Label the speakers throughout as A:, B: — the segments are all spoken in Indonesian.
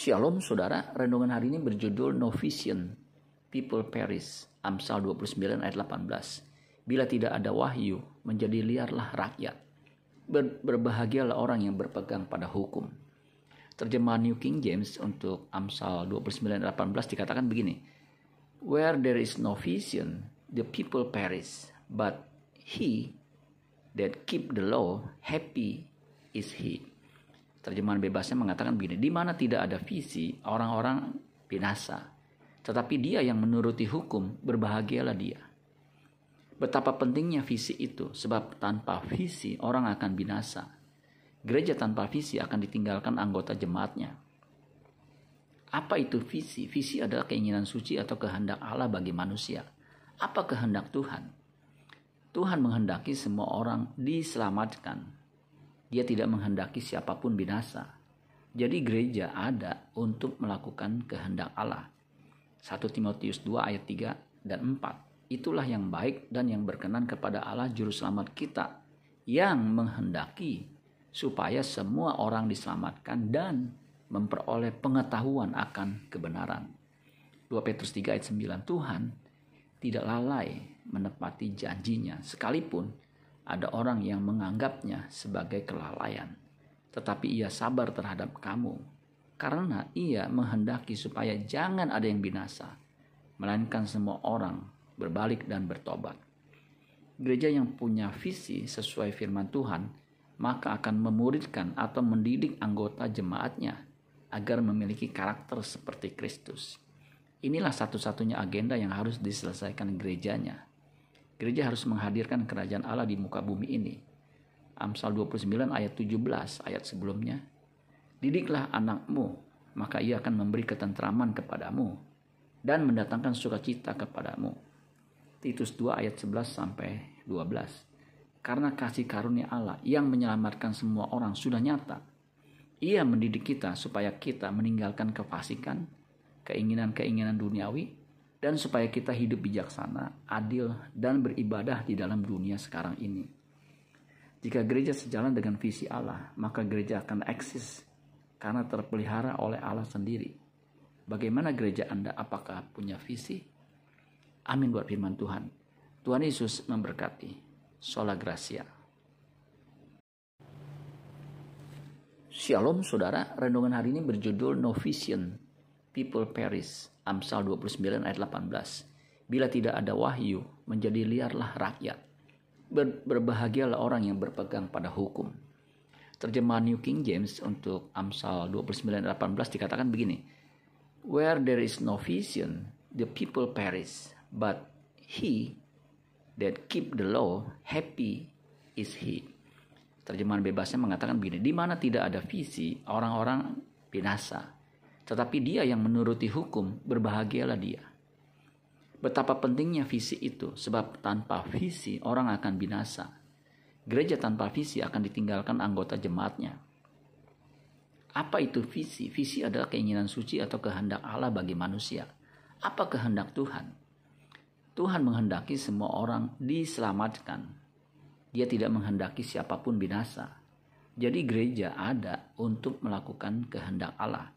A: Shalom saudara, renungan hari ini berjudul No People Perish, Amsal 29 ayat 18. Bila tidak ada wahyu, menjadi liarlah rakyat. Ber berbahagialah orang yang berpegang pada hukum. Terjemahan New King James untuk Amsal 29 ayat 18 dikatakan begini. Where there is no vision, the people perish, but he that keep the law, happy is he. Terjemahan bebasnya mengatakan begini, di mana tidak ada visi, orang-orang binasa. Tetapi dia yang menuruti hukum, berbahagialah dia. Betapa pentingnya visi itu, sebab tanpa visi orang akan binasa. Gereja tanpa visi akan ditinggalkan anggota jemaatnya. Apa itu visi? Visi adalah keinginan suci atau kehendak Allah bagi manusia. Apa kehendak Tuhan? Tuhan menghendaki semua orang diselamatkan, dia tidak menghendaki siapa pun binasa. Jadi gereja ada untuk melakukan kehendak Allah. 1 Timotius 2 ayat 3 dan 4. Itulah yang baik dan yang berkenan kepada Allah juru selamat kita yang menghendaki supaya semua orang diselamatkan dan memperoleh pengetahuan akan kebenaran. 2 Petrus 3 ayat 9 Tuhan tidak lalai menepati janjinya sekalipun ada orang yang menganggapnya sebagai kelalaian, tetapi ia sabar terhadap kamu karena ia menghendaki supaya jangan ada yang binasa, melainkan semua orang berbalik dan bertobat. Gereja yang punya visi sesuai firman Tuhan, maka akan memuridkan atau mendidik anggota jemaatnya agar memiliki karakter seperti Kristus. Inilah satu-satunya agenda yang harus diselesaikan gerejanya, Gereja harus menghadirkan kerajaan Allah di muka bumi ini. Amsal 29 ayat 17 ayat sebelumnya. Didiklah anakmu, maka ia akan memberi ketentraman kepadamu dan mendatangkan sukacita kepadamu. Titus 2 ayat 11 sampai 12. Karena kasih karunia Allah yang menyelamatkan semua orang sudah nyata. Ia mendidik kita supaya kita meninggalkan kefasikan, keinginan-keinginan duniawi, dan supaya kita hidup bijaksana, adil, dan beribadah di dalam dunia sekarang ini. Jika gereja sejalan dengan visi Allah, maka gereja akan eksis karena terpelihara oleh Allah sendiri. Bagaimana gereja Anda? Apakah punya visi? Amin buat firman Tuhan. Tuhan Yesus memberkati. Sola Gracia. Shalom saudara, renungan hari ini berjudul No Vision, People Perish. Amsal 29 ayat 18. Bila tidak ada wahyu, menjadi liarlah rakyat. Ber berbahagialah orang yang berpegang pada hukum. Terjemahan New King James untuk Amsal 29 ayat 18 dikatakan begini. Where there is no vision, the people perish, but he that keep the law, happy is he. Terjemahan bebasnya mengatakan begini, di mana tidak ada visi, orang-orang binasa. Tetapi dia yang menuruti hukum, berbahagialah dia. Betapa pentingnya visi itu, sebab tanpa visi orang akan binasa. Gereja tanpa visi akan ditinggalkan anggota jemaatnya. Apa itu visi? Visi adalah keinginan suci atau kehendak Allah bagi manusia. Apa kehendak Tuhan? Tuhan menghendaki semua orang diselamatkan. Dia tidak menghendaki siapa pun binasa. Jadi gereja ada untuk melakukan kehendak Allah.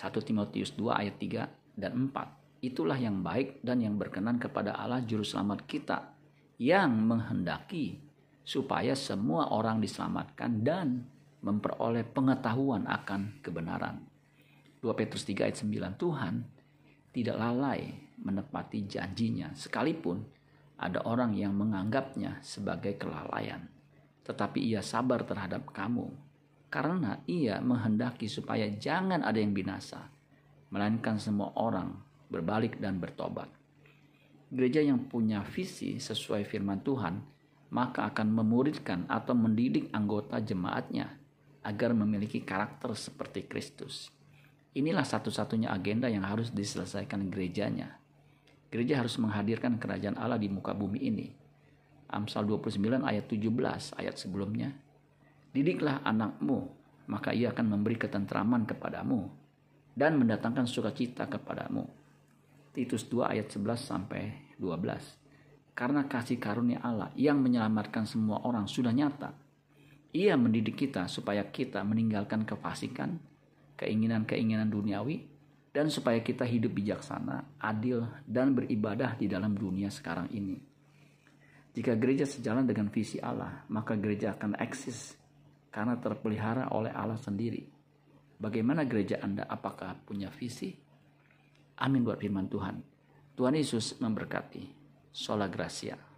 A: 1 Timotius 2 ayat 3 dan 4. Itulah yang baik dan yang berkenan kepada Allah juru selamat kita yang menghendaki supaya semua orang diselamatkan dan memperoleh pengetahuan akan kebenaran. 2 Petrus 3 ayat 9 Tuhan tidak lalai menepati janjinya sekalipun ada orang yang menganggapnya sebagai kelalaian. Tetapi ia sabar terhadap kamu karena ia menghendaki supaya jangan ada yang binasa, melainkan semua orang berbalik dan bertobat. Gereja yang punya visi sesuai firman Tuhan, maka akan memuridkan atau mendidik anggota jemaatnya agar memiliki karakter seperti Kristus. Inilah satu-satunya agenda yang harus diselesaikan gerejanya. Gereja harus menghadirkan kerajaan Allah di muka bumi ini. Amsal 29 ayat 17 ayat sebelumnya Didiklah anakmu, maka ia akan memberi ketentraman kepadamu dan mendatangkan sukacita kepadamu. Titus 2 ayat 11 sampai 12. Karena kasih karunia Allah yang menyelamatkan semua orang sudah nyata. Ia mendidik kita supaya kita meninggalkan kefasikan, keinginan-keinginan duniawi, dan supaya kita hidup bijaksana, adil, dan beribadah di dalam dunia sekarang ini. Jika gereja sejalan dengan visi Allah, maka gereja akan eksis karena terpelihara oleh Allah sendiri. Bagaimana gereja Anda? Apakah punya visi? Amin buat firman Tuhan. Tuhan Yesus memberkati. Sola Gracia.